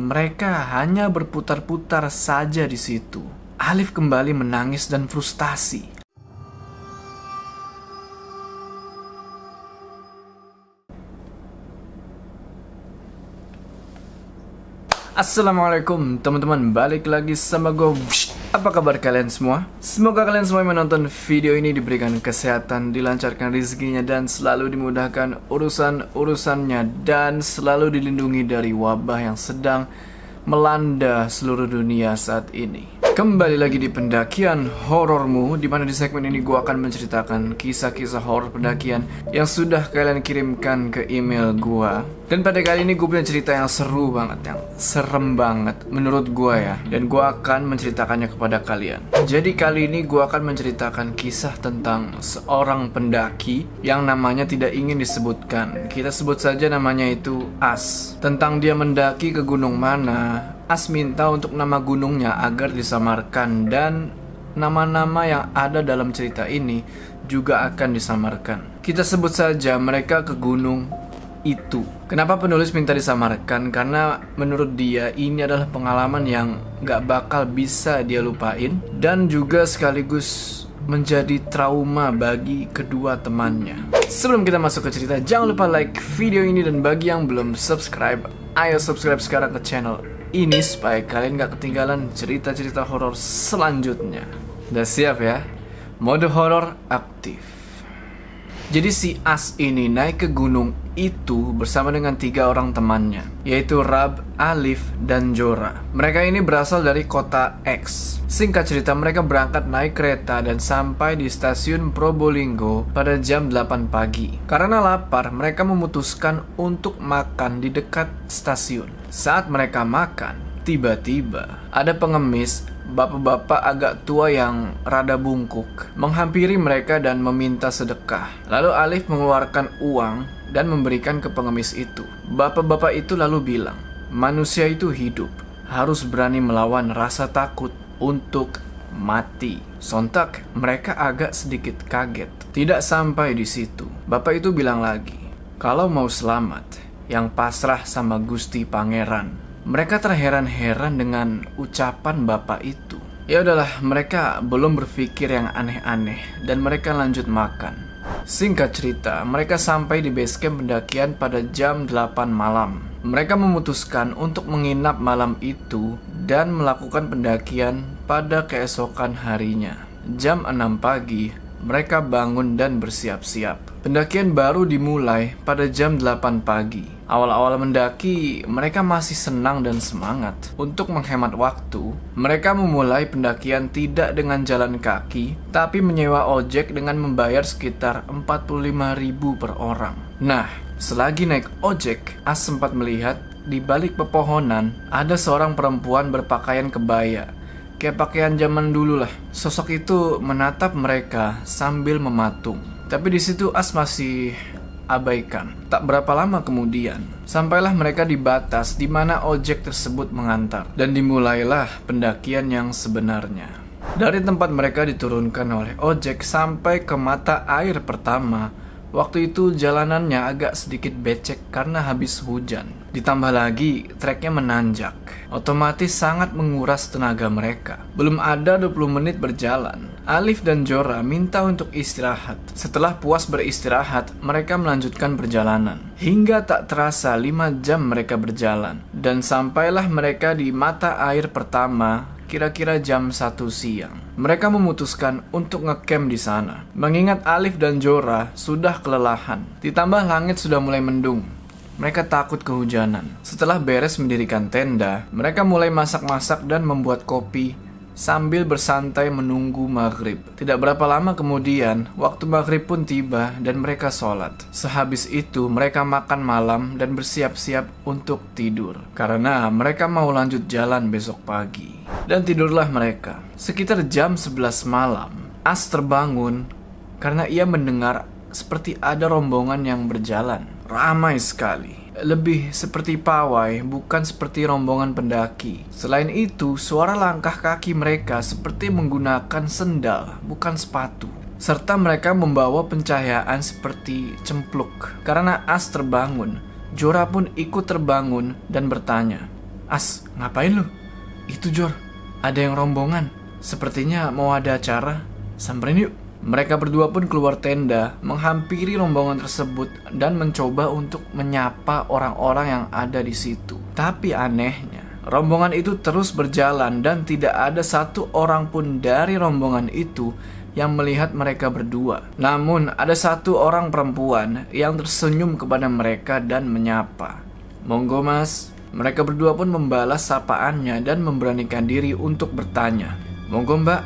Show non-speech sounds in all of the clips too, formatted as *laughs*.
Mereka hanya berputar-putar saja di situ. Alif kembali menangis dan frustasi. Assalamualaikum teman-teman Balik lagi sama gue Apa kabar kalian semua? Semoga kalian semua yang menonton video ini Diberikan kesehatan, dilancarkan rezekinya Dan selalu dimudahkan urusan-urusannya Dan selalu dilindungi dari wabah yang sedang Melanda seluruh dunia saat ini Kembali lagi di pendakian horormu di mana di segmen ini gue akan menceritakan kisah-kisah horor pendakian yang sudah kalian kirimkan ke email gue. Dan pada kali ini gue punya cerita yang seru banget, yang serem banget menurut gue ya. Dan gue akan menceritakannya kepada kalian. Jadi kali ini gue akan menceritakan kisah tentang seorang pendaki yang namanya tidak ingin disebutkan. Kita sebut saja namanya itu As. Tentang dia mendaki ke gunung mana, As minta untuk nama gunungnya agar disamarkan dan nama-nama yang ada dalam cerita ini juga akan disamarkan. Kita sebut saja mereka ke gunung itu. Kenapa penulis minta disamarkan? Karena menurut dia ini adalah pengalaman yang gak bakal bisa dia lupain dan juga sekaligus menjadi trauma bagi kedua temannya. Sebelum kita masuk ke cerita, jangan lupa like video ini dan bagi yang belum subscribe, ayo subscribe sekarang ke channel ini supaya kalian gak ketinggalan cerita-cerita horor selanjutnya. Udah siap ya? Mode horor aktif. Jadi si As ini naik ke gunung itu bersama dengan tiga orang temannya, yaitu Rab, Alif, dan Jora. Mereka ini berasal dari kota X. Singkat cerita, mereka berangkat naik kereta dan sampai di stasiun Probolinggo pada jam 8 pagi. Karena lapar, mereka memutuskan untuk makan di dekat stasiun. Saat mereka makan, tiba-tiba ada pengemis bapak-bapak agak tua yang rada bungkuk menghampiri mereka dan meminta sedekah. Lalu Alif mengeluarkan uang dan memberikan ke pengemis itu. Bapak-bapak itu lalu bilang, manusia itu hidup, harus berani melawan rasa takut untuk mati. Sontak mereka agak sedikit kaget. Tidak sampai di situ. Bapak itu bilang lagi, kalau mau selamat, yang pasrah sama Gusti Pangeran mereka terheran-heran dengan ucapan bapak itu. Ya udahlah, mereka belum berpikir yang aneh-aneh dan mereka lanjut makan. Singkat cerita, mereka sampai di base camp pendakian pada jam 8 malam. Mereka memutuskan untuk menginap malam itu dan melakukan pendakian pada keesokan harinya. Jam 6 pagi, mereka bangun dan bersiap-siap. Pendakian baru dimulai pada jam 8 pagi. Awal-awal mendaki, mereka masih senang dan semangat. Untuk menghemat waktu, mereka memulai pendakian tidak dengan jalan kaki, tapi menyewa ojek dengan membayar sekitar 45.000 per orang. Nah, selagi naik ojek, As sempat melihat di balik pepohonan ada seorang perempuan berpakaian kebaya Kayak pakaian zaman dulu lah. Sosok itu menatap mereka sambil mematung. Tapi di situ As masih abaikan. Tak berapa lama kemudian, sampailah mereka di batas di mana ojek tersebut mengantar dan dimulailah pendakian yang sebenarnya. Dari tempat mereka diturunkan oleh ojek sampai ke mata air pertama, waktu itu jalanannya agak sedikit becek karena habis hujan. Ditambah lagi, treknya menanjak. Otomatis sangat menguras tenaga mereka. Belum ada 20 menit berjalan. Alif dan Jora minta untuk istirahat. Setelah puas beristirahat, mereka melanjutkan perjalanan. Hingga tak terasa 5 jam mereka berjalan. Dan sampailah mereka di mata air pertama kira-kira jam 1 siang. Mereka memutuskan untuk ngecamp di sana. Mengingat Alif dan Jora sudah kelelahan. Ditambah langit sudah mulai mendung. Mereka takut kehujanan. Setelah beres mendirikan tenda, mereka mulai masak-masak dan membuat kopi sambil bersantai menunggu maghrib. Tidak berapa lama kemudian, waktu maghrib pun tiba dan mereka sholat. Sehabis itu, mereka makan malam dan bersiap-siap untuk tidur. Karena mereka mau lanjut jalan besok pagi. Dan tidurlah mereka. Sekitar jam 11 malam, As terbangun karena ia mendengar seperti ada rombongan yang berjalan ramai sekali. Lebih seperti pawai, bukan seperti rombongan pendaki. Selain itu, suara langkah kaki mereka seperti menggunakan sendal, bukan sepatu. Serta mereka membawa pencahayaan seperti cempluk. Karena As terbangun, Jora pun ikut terbangun dan bertanya, As, ngapain lu? Itu Jor, ada yang rombongan. Sepertinya mau ada acara. Samperin yuk. Mereka berdua pun keluar tenda, menghampiri rombongan tersebut dan mencoba untuk menyapa orang-orang yang ada di situ. Tapi anehnya, rombongan itu terus berjalan dan tidak ada satu orang pun dari rombongan itu yang melihat mereka berdua. Namun, ada satu orang perempuan yang tersenyum kepada mereka dan menyapa. Monggo mas, mereka berdua pun membalas sapaannya dan memberanikan diri untuk bertanya. Monggo mbak,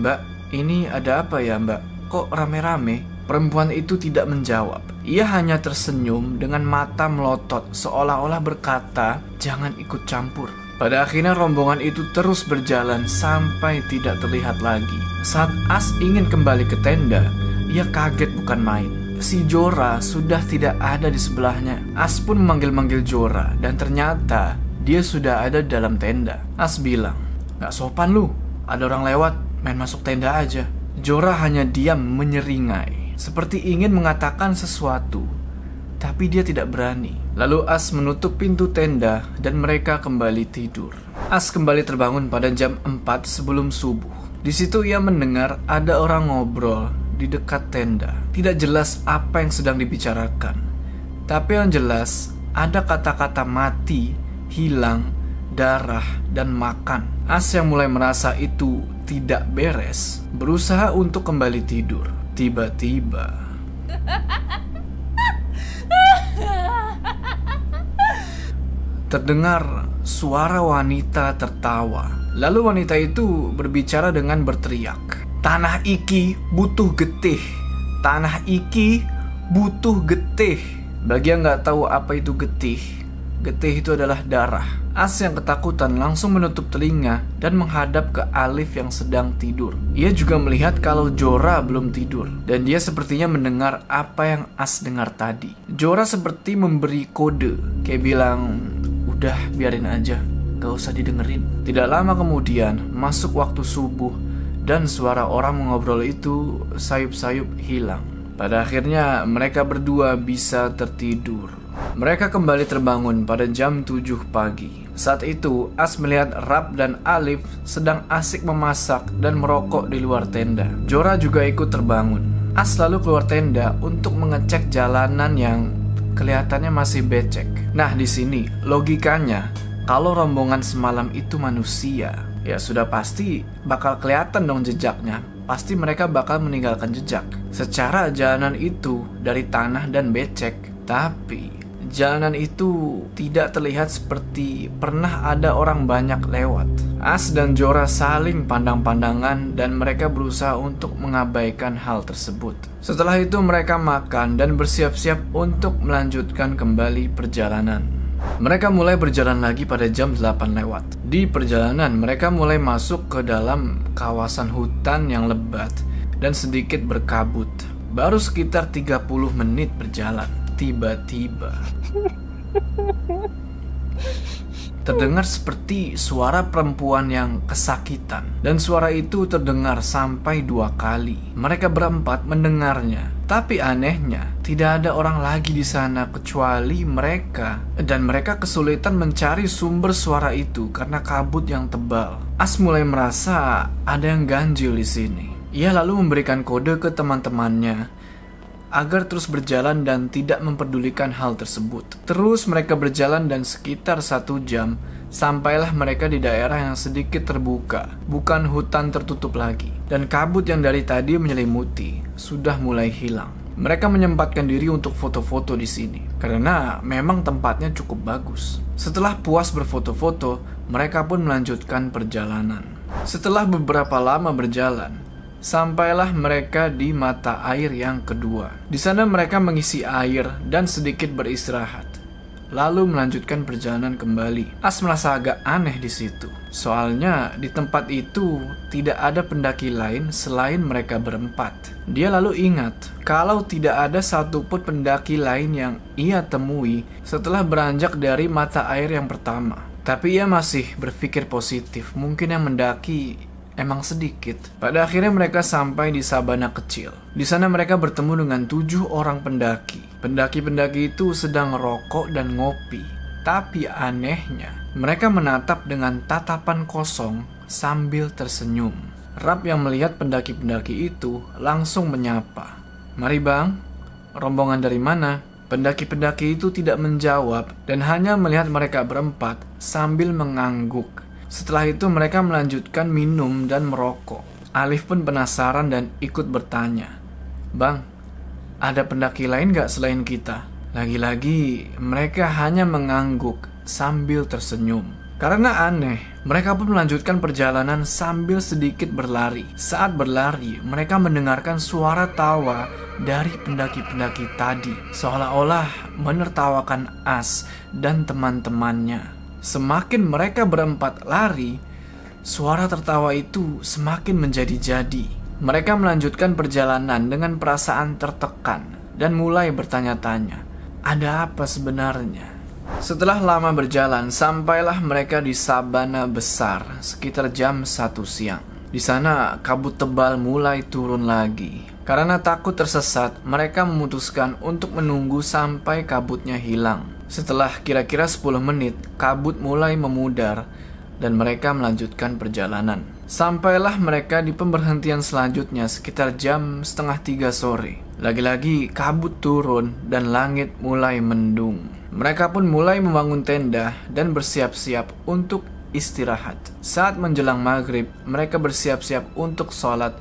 mbak, ini ada apa ya mbak? Kok rame-rame? Perempuan itu tidak menjawab. Ia hanya tersenyum dengan mata melotot seolah-olah berkata, "Jangan ikut campur." Pada akhirnya rombongan itu terus berjalan sampai tidak terlihat lagi. Saat As ingin kembali ke tenda, ia kaget bukan main. Si Jora sudah tidak ada di sebelahnya. As pun memanggil-manggil Jora dan ternyata dia sudah ada dalam tenda. As bilang, "Gak sopan lu, ada orang lewat, main masuk tenda aja." Jora hanya diam menyeringai, seperti ingin mengatakan sesuatu, tapi dia tidak berani. Lalu As menutup pintu tenda dan mereka kembali tidur. As kembali terbangun pada jam 4 sebelum subuh. Di situ ia mendengar ada orang ngobrol di dekat tenda. Tidak jelas apa yang sedang dibicarakan. Tapi yang jelas ada kata-kata mati, hilang, darah, dan makan. As yang mulai merasa itu tidak beres, berusaha untuk kembali tidur. Tiba-tiba, terdengar suara wanita tertawa. Lalu wanita itu berbicara dengan berteriak. Tanah iki butuh getih. Tanah iki butuh getih. Bagi yang nggak tahu apa itu getih, getih itu adalah darah. As yang ketakutan langsung menutup telinga dan menghadap ke Alif yang sedang tidur. Ia juga melihat kalau Jora belum tidur dan dia sepertinya mendengar apa yang As dengar tadi. Jora seperti memberi kode, kayak bilang, "Udah, biarin aja, gak usah didengerin." Tidak lama kemudian, masuk waktu subuh dan suara orang mengobrol itu sayup-sayup hilang. Pada akhirnya mereka berdua bisa tertidur. Mereka kembali terbangun pada jam 7 pagi. Saat itu, As melihat Rab dan Alif sedang asik memasak dan merokok di luar tenda. Jora juga ikut terbangun. As lalu keluar tenda untuk mengecek jalanan yang kelihatannya masih becek. Nah, di sini logikanya, kalau rombongan semalam itu manusia, ya sudah pasti bakal kelihatan dong jejaknya. Pasti mereka bakal meninggalkan jejak. Secara jalanan itu dari tanah dan becek, tapi jalanan itu tidak terlihat seperti pernah ada orang banyak lewat. As dan Jora saling pandang-pandangan dan mereka berusaha untuk mengabaikan hal tersebut. Setelah itu mereka makan dan bersiap-siap untuk melanjutkan kembali perjalanan. Mereka mulai berjalan lagi pada jam 8 lewat. Di perjalanan mereka mulai masuk ke dalam kawasan hutan yang lebat dan sedikit berkabut. Baru sekitar 30 menit berjalan tiba-tiba terdengar seperti suara perempuan yang kesakitan dan suara itu terdengar sampai dua kali. Mereka berempat mendengarnya. Tapi anehnya, tidak ada orang lagi di sana kecuali mereka dan mereka kesulitan mencari sumber suara itu karena kabut yang tebal. As mulai merasa ada yang ganjil di sini. Ia lalu memberikan kode ke teman-temannya agar terus berjalan dan tidak memperdulikan hal tersebut. Terus mereka berjalan dan sekitar satu jam sampailah mereka di daerah yang sedikit terbuka, bukan hutan tertutup lagi. Dan kabut yang dari tadi menyelimuti sudah mulai hilang. Mereka menyempatkan diri untuk foto-foto di sini karena memang tempatnya cukup bagus. Setelah puas berfoto-foto, mereka pun melanjutkan perjalanan. Setelah beberapa lama berjalan, Sampailah mereka di mata air yang kedua. Di sana mereka mengisi air dan sedikit beristirahat. Lalu melanjutkan perjalanan kembali. As merasa agak aneh di situ. Soalnya di tempat itu tidak ada pendaki lain selain mereka berempat. Dia lalu ingat kalau tidak ada satupun pendaki lain yang ia temui setelah beranjak dari mata air yang pertama. Tapi ia masih berpikir positif. Mungkin yang mendaki emang sedikit. Pada akhirnya mereka sampai di sabana kecil. Di sana mereka bertemu dengan tujuh orang pendaki. Pendaki-pendaki itu sedang rokok dan ngopi. Tapi anehnya, mereka menatap dengan tatapan kosong sambil tersenyum. Rap yang melihat pendaki-pendaki itu langsung menyapa. Mari bang, rombongan dari mana? Pendaki-pendaki itu tidak menjawab dan hanya melihat mereka berempat sambil mengangguk. Setelah itu mereka melanjutkan minum dan merokok. Alif pun penasaran dan ikut bertanya. Bang, ada pendaki lain gak selain kita? Lagi-lagi mereka hanya mengangguk sambil tersenyum. Karena aneh, mereka pun melanjutkan perjalanan sambil sedikit berlari. Saat berlari, mereka mendengarkan suara tawa dari pendaki-pendaki tadi, seolah-olah menertawakan As dan teman-temannya. Semakin mereka berempat lari, suara tertawa itu semakin menjadi-jadi. Mereka melanjutkan perjalanan dengan perasaan tertekan dan mulai bertanya-tanya, "Ada apa sebenarnya?" Setelah lama berjalan, sampailah mereka di sabana besar sekitar jam satu siang. Di sana, kabut tebal mulai turun lagi. Karena takut tersesat, mereka memutuskan untuk menunggu sampai kabutnya hilang. Setelah kira-kira 10 menit, kabut mulai memudar dan mereka melanjutkan perjalanan. Sampailah mereka di pemberhentian selanjutnya sekitar jam setengah tiga sore. Lagi-lagi kabut turun dan langit mulai mendung. Mereka pun mulai membangun tenda dan bersiap-siap untuk istirahat. Saat menjelang maghrib, mereka bersiap-siap untuk sholat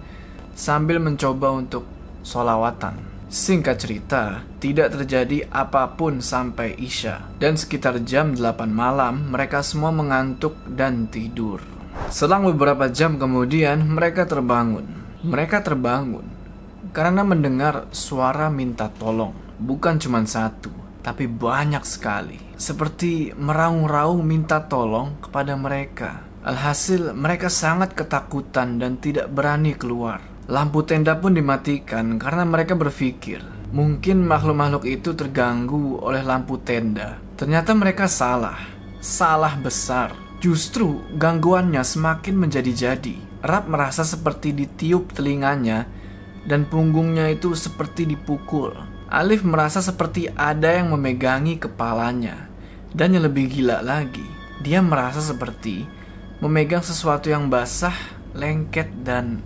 sambil mencoba untuk sholawatan. Singkat cerita, tidak terjadi apa pun sampai Isya. Dan sekitar jam 8 malam, mereka semua mengantuk dan tidur. Selang beberapa jam kemudian, mereka terbangun. Mereka terbangun karena mendengar suara minta tolong. Bukan cuma satu, tapi banyak sekali. Seperti meraung-raung minta tolong kepada mereka. Alhasil, mereka sangat ketakutan dan tidak berani keluar. Lampu tenda pun dimatikan karena mereka berpikir mungkin makhluk-makhluk itu terganggu oleh lampu tenda. Ternyata mereka salah, salah besar. Justru gangguannya semakin menjadi-jadi. Rap merasa seperti ditiup telinganya dan punggungnya itu seperti dipukul. Alif merasa seperti ada yang memegangi kepalanya. Dan yang lebih gila lagi, dia merasa seperti memegang sesuatu yang basah, lengket, dan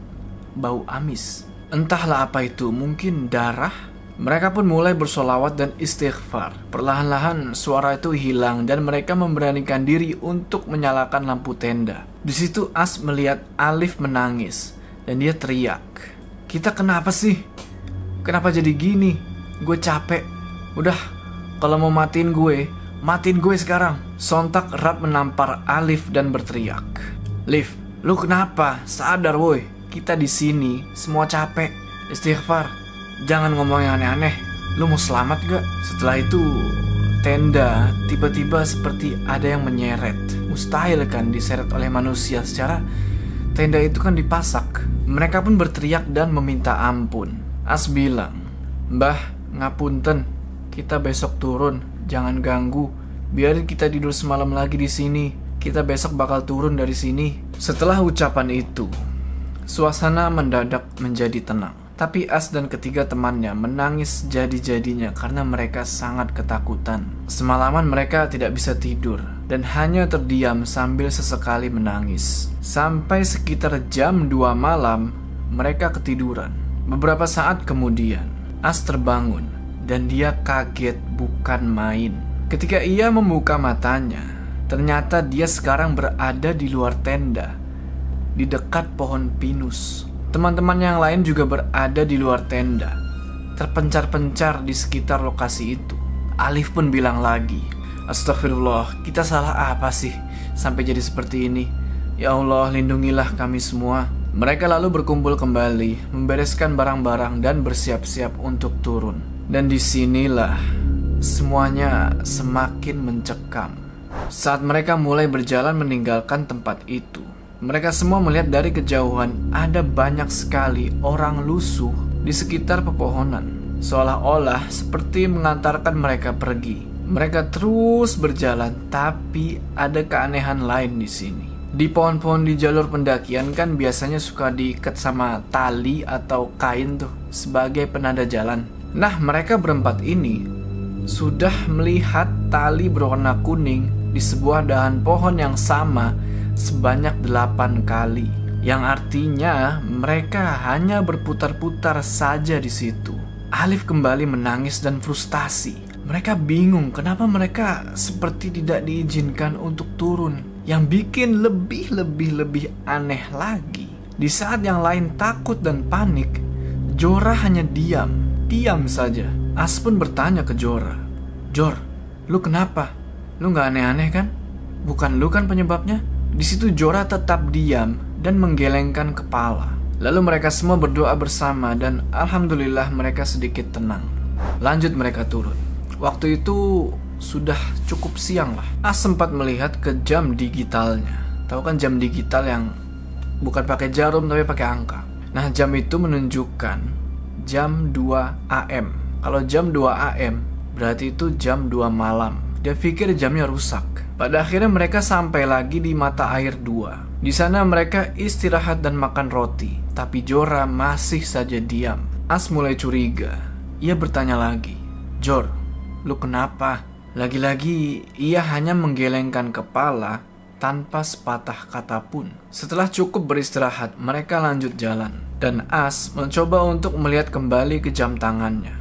bau amis. Entahlah apa itu, mungkin darah? Mereka pun mulai bersolawat dan istighfar. Perlahan-lahan suara itu hilang dan mereka memberanikan diri untuk menyalakan lampu tenda. Di situ As melihat Alif menangis dan dia teriak. Kita kenapa sih? Kenapa jadi gini? Gue capek. Udah, kalau mau matiin gue, matiin gue sekarang. Sontak Rap menampar Alif dan berteriak. Liv, lu kenapa? Sadar woi, kita di sini semua capek. Istighfar, jangan ngomong yang aneh-aneh. Lu mau selamat gak? Setelah itu, tenda tiba-tiba seperti ada yang menyeret. Mustahil kan diseret oleh manusia secara tenda itu kan dipasak. Mereka pun berteriak dan meminta ampun. As bilang, Mbah, Ngapunten, kita besok turun, jangan ganggu. Biarin kita tidur semalam lagi di sini. Kita besok bakal turun dari sini. Setelah ucapan itu, suasana mendadak menjadi tenang. Tapi As dan ketiga temannya menangis jadi-jadinya karena mereka sangat ketakutan. Semalaman mereka tidak bisa tidur dan hanya terdiam sambil sesekali menangis. Sampai sekitar jam 2 malam, mereka ketiduran. Beberapa saat kemudian, As terbangun dan dia kaget bukan main. Ketika ia membuka matanya, ternyata dia sekarang berada di luar tenda, di dekat pohon pinus. Teman-teman yang lain juga berada di luar tenda, terpencar-pencar di sekitar lokasi itu. Alif pun bilang lagi, Astagfirullah, kita salah apa sih sampai jadi seperti ini? Ya Allah, lindungilah kami semua. Mereka lalu berkumpul kembali, membereskan barang-barang dan bersiap-siap untuk turun. Dan di sinilah semuanya semakin mencekam. Saat mereka mulai berjalan meninggalkan tempat itu, mereka semua melihat dari kejauhan ada banyak sekali orang lusuh di sekitar pepohonan, seolah-olah seperti mengantarkan mereka pergi. Mereka terus berjalan, tapi ada keanehan lain di sini. Di pohon-pohon di jalur pendakian kan biasanya suka diikat sama tali atau kain tuh sebagai penanda jalan. Nah, mereka berempat ini sudah melihat tali berwarna kuning di sebuah dahan pohon yang sama sebanyak delapan kali. Yang artinya mereka hanya berputar-putar saja di situ. Alif kembali menangis dan frustasi. Mereka bingung kenapa mereka seperti tidak diizinkan untuk turun. Yang bikin lebih-lebih-lebih aneh lagi. Di saat yang lain takut dan panik, Jora hanya diam, diam saja. As pun bertanya ke Jora, Jor, lu kenapa? Lu gak aneh-aneh kan? Bukan lu kan penyebabnya? Di situ Jora tetap diam dan menggelengkan kepala. Lalu mereka semua berdoa bersama dan alhamdulillah mereka sedikit tenang. Lanjut mereka turun. Waktu itu sudah cukup siang lah. As sempat melihat ke jam digitalnya. Tahu kan jam digital yang bukan pakai jarum tapi pakai angka. Nah, jam itu menunjukkan jam 2 AM. Kalau jam 2 AM berarti itu jam 2 malam. Dia pikir jamnya rusak. Pada akhirnya mereka sampai lagi di mata air dua. Di sana mereka istirahat dan makan roti, tapi Jora masih saja diam. As mulai curiga. Ia bertanya lagi, Jor, lu kenapa? Lagi-lagi ia hanya menggelengkan kepala tanpa sepatah kata pun. Setelah cukup beristirahat, mereka lanjut jalan. Dan As mencoba untuk melihat kembali ke jam tangannya.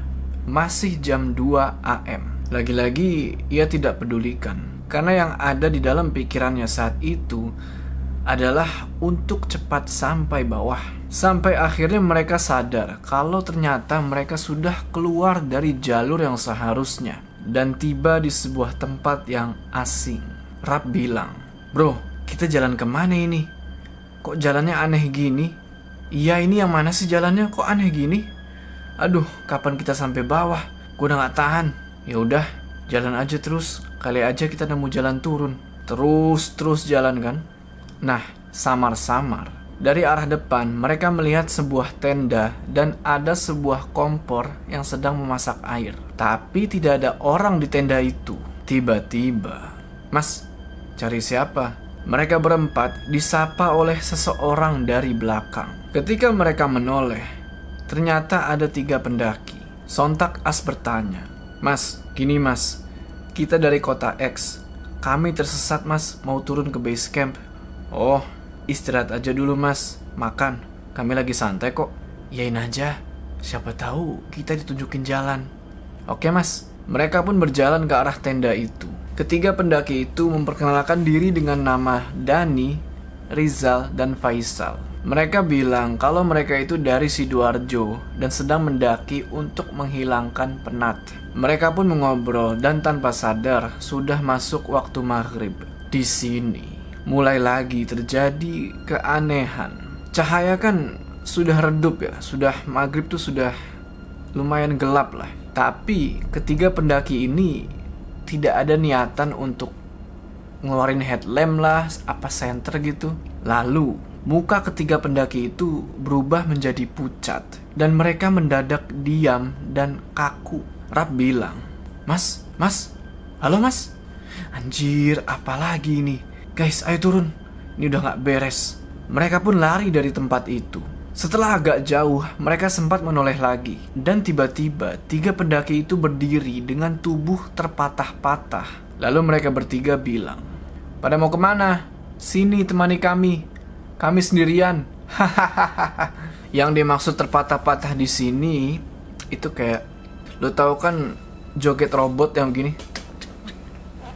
Masih jam 2 AM. Lagi-lagi ia tidak pedulikan karena yang ada di dalam pikirannya saat itu adalah untuk cepat sampai bawah. Sampai akhirnya mereka sadar kalau ternyata mereka sudah keluar dari jalur yang seharusnya dan tiba di sebuah tempat yang asing. Rap bilang, Bro, kita jalan ke mana ini? Kok jalannya aneh gini? Iya ini yang mana sih jalannya kok aneh gini? Aduh, kapan kita sampai bawah? Gue udah gak tahan. Ya udah, jalan aja terus. Kali aja kita nemu jalan turun. Terus terus jalan kan? Nah, samar-samar. Dari arah depan, mereka melihat sebuah tenda dan ada sebuah kompor yang sedang memasak air. Tapi tidak ada orang di tenda itu. Tiba-tiba, Mas, cari siapa? Mereka berempat disapa oleh seseorang dari belakang. Ketika mereka menoleh, ternyata ada tiga pendaki. Sontak As bertanya, Mas, gini mas, kita dari kota X. Kami tersesat mas, mau turun ke base camp. Oh, istirahat aja dulu mas, makan. Kami lagi santai kok. Yain aja, siapa tahu kita ditunjukin jalan. Oke mas, mereka pun berjalan ke arah tenda itu. Ketiga pendaki itu memperkenalkan diri dengan nama Dani, Rizal, dan Faisal. Mereka bilang kalau mereka itu dari Sidoarjo dan sedang mendaki untuk menghilangkan penat. Mereka pun mengobrol dan tanpa sadar sudah masuk waktu maghrib. Di sini mulai lagi terjadi keanehan. Cahaya kan sudah redup ya, sudah maghrib tuh sudah lumayan gelap lah. Tapi ketiga pendaki ini tidak ada niatan untuk ngeluarin headlamp lah, apa center gitu. Lalu Muka ketiga pendaki itu berubah menjadi pucat dan mereka mendadak diam dan kaku. Rap bilang, Mas, mas, halo mas. Anjir, apalagi ini? Guys, ayo turun. Ini udah gak beres. Mereka pun lari dari tempat itu. Setelah agak jauh, mereka sempat menoleh lagi. Dan tiba-tiba, tiga pendaki itu berdiri dengan tubuh terpatah-patah. Lalu mereka bertiga bilang, Pada mau ke mana? Sini temani kami. Kami sendirian. *laughs* yang dimaksud terpatah-patah di sini itu kayak lo tau kan joget robot yang gini?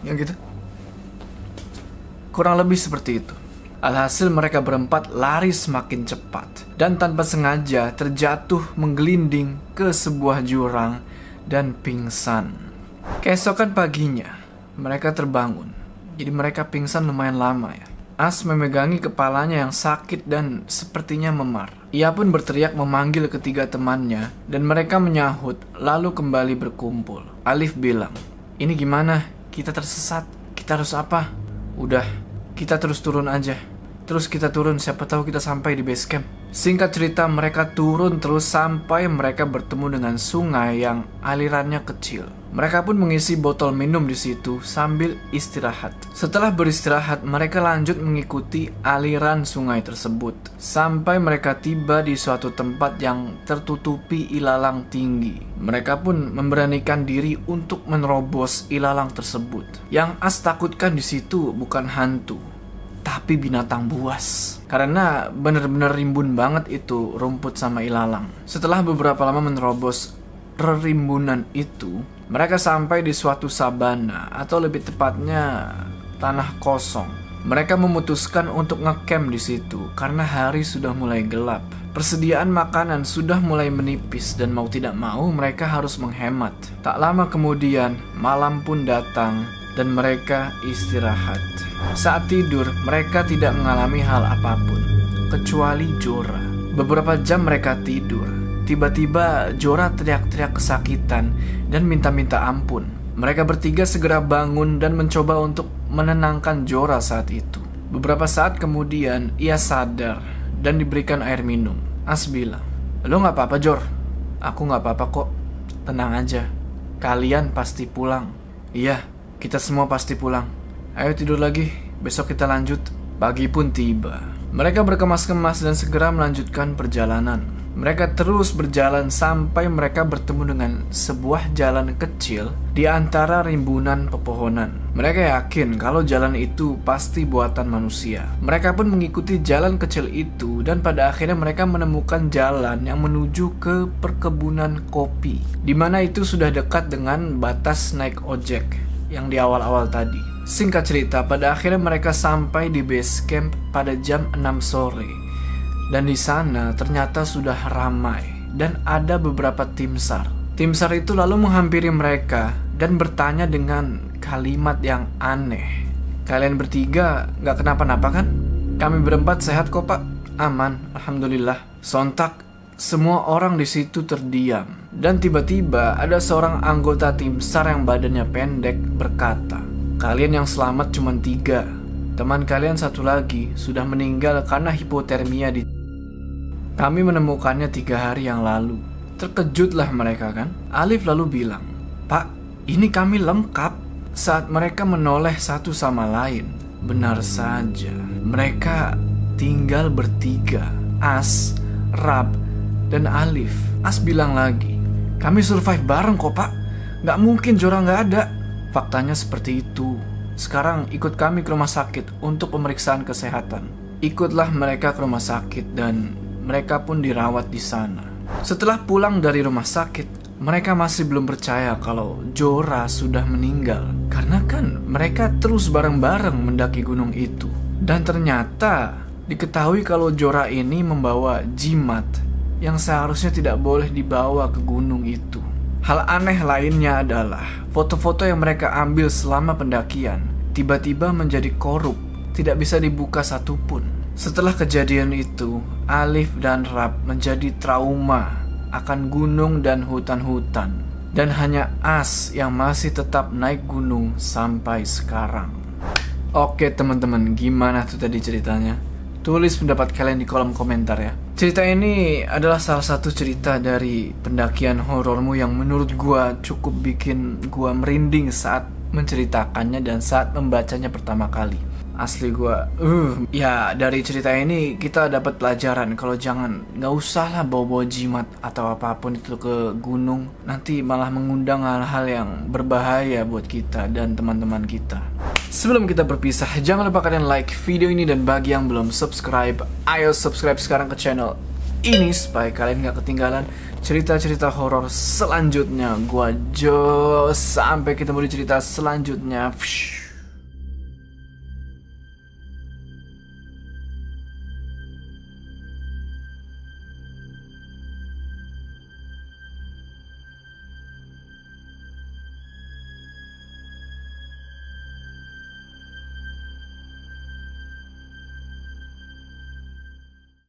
Yang gitu? Kurang lebih seperti itu. Alhasil mereka berempat lari semakin cepat dan tanpa sengaja terjatuh menggelinding ke sebuah jurang dan pingsan. Keesokan paginya mereka terbangun. Jadi mereka pingsan lumayan lama ya As memegangi kepalanya yang sakit dan sepertinya memar. Ia pun berteriak memanggil ketiga temannya dan mereka menyahut lalu kembali berkumpul. Alif bilang, ini gimana? Kita tersesat. Kita harus apa? Udah, kita terus turun aja. Terus kita turun, siapa tahu kita sampai di base camp. Singkat cerita, mereka turun terus sampai mereka bertemu dengan sungai yang alirannya kecil. Mereka pun mengisi botol minum di situ sambil istirahat. Setelah beristirahat, mereka lanjut mengikuti aliran sungai tersebut sampai mereka tiba di suatu tempat yang tertutupi ilalang tinggi. Mereka pun memberanikan diri untuk menerobos ilalang tersebut. Yang As takutkan di situ bukan hantu, tapi binatang buas. Karena bener-bener rimbun banget itu rumput sama ilalang. Setelah beberapa lama menerobos rerimbunan itu, mereka sampai di suatu sabana atau lebih tepatnya tanah kosong. Mereka memutuskan untuk ngecamp di situ karena hari sudah mulai gelap. Persediaan makanan sudah mulai menipis dan mau tidak mau mereka harus menghemat. Tak lama kemudian, malam pun datang dan mereka istirahat. Saat tidur, mereka tidak mengalami hal apa pun, kecuali Jora. Beberapa jam mereka tidur. Tiba-tiba Jora teriak-teriak kesakitan dan minta-minta ampun. Mereka bertiga segera bangun dan mencoba untuk menenangkan Jora saat itu. Beberapa saat kemudian, ia sadar dan diberikan air minum. As bilang, Lo gak apa-apa, Jor. Aku gak apa-apa kok. Tenang aja. Kalian pasti pulang. Iya, kita semua pasti pulang. Ayo tidur lagi, besok kita lanjut. Pagi pun tiba. Mereka berkemas-kemas dan segera melanjutkan perjalanan. Mereka terus berjalan sampai mereka bertemu dengan sebuah jalan kecil di antara rimbunan pepohonan. Mereka yakin kalau jalan itu pasti buatan manusia. Mereka pun mengikuti jalan kecil itu dan pada akhirnya mereka menemukan jalan yang menuju ke perkebunan kopi. Di mana itu sudah dekat dengan batas naik ojek yang di awal-awal tadi. Singkat cerita, pada akhirnya mereka sampai di base camp pada jam 6 sore dan di sana ternyata sudah ramai dan ada beberapa tim SAR. Tim SAR itu lalu menghampiri mereka dan bertanya dengan kalimat yang aneh. Kalian bertiga nggak kenapa-napa kan? Kami berempat sehat kok pak, aman, alhamdulillah. Sontak semua orang di situ terdiam dan tiba-tiba ada seorang anggota tim SAR yang badannya pendek berkata, "Kalian yang selamat cuma tiga. Teman kalian satu lagi sudah meninggal karena hipotermia di kami menemukannya tiga hari yang lalu. Terkejutlah mereka kan? Alif lalu bilang, Pak, ini kami lengkap. Saat mereka menoleh satu sama lain, benar saja. Mereka tinggal bertiga. As, Rab, dan Alif. As bilang lagi, kami survive bareng kok pak. Gak mungkin Jora gak ada. Faktanya seperti itu. Sekarang ikut kami ke rumah sakit untuk pemeriksaan kesehatan. Ikutlah mereka ke rumah sakit dan mereka pun dirawat di sana. Setelah pulang dari rumah sakit, mereka masih belum percaya kalau Jora sudah meninggal. Karena kan mereka terus bareng-bareng mendaki gunung itu. Dan ternyata diketahui kalau Jora ini membawa jimat yang seharusnya tidak boleh dibawa ke gunung itu. Hal aneh lainnya adalah foto-foto yang mereka ambil selama pendakian tiba-tiba menjadi korup, tidak bisa dibuka satupun. Setelah kejadian itu, Alif dan Rab menjadi trauma akan gunung dan hutan-hutan. Dan hanya As yang masih tetap naik gunung sampai sekarang. Oke teman-teman, gimana tuh tadi ceritanya? Tulis pendapat kalian di kolom komentar ya. Cerita ini adalah salah satu cerita dari pendakian horormu yang menurut gua cukup bikin gua merinding saat menceritakannya dan saat membacanya pertama kali. Asli gua, uh, ya dari cerita ini kita dapat pelajaran kalau jangan nggak usah lah bawa-bawa jimat atau apa pun itu ke gunung, nanti malah mengundang hal-hal yang berbahaya buat kita dan teman-teman kita. Sebelum kita berpisah, jangan lupa kalian like video ini dan bagi yang belum subscribe, ayo subscribe sekarang ke channel ini supaya kalian gak ketinggalan cerita-cerita horor selanjutnya. Gua Jo, sampai ketemu di cerita selanjutnya.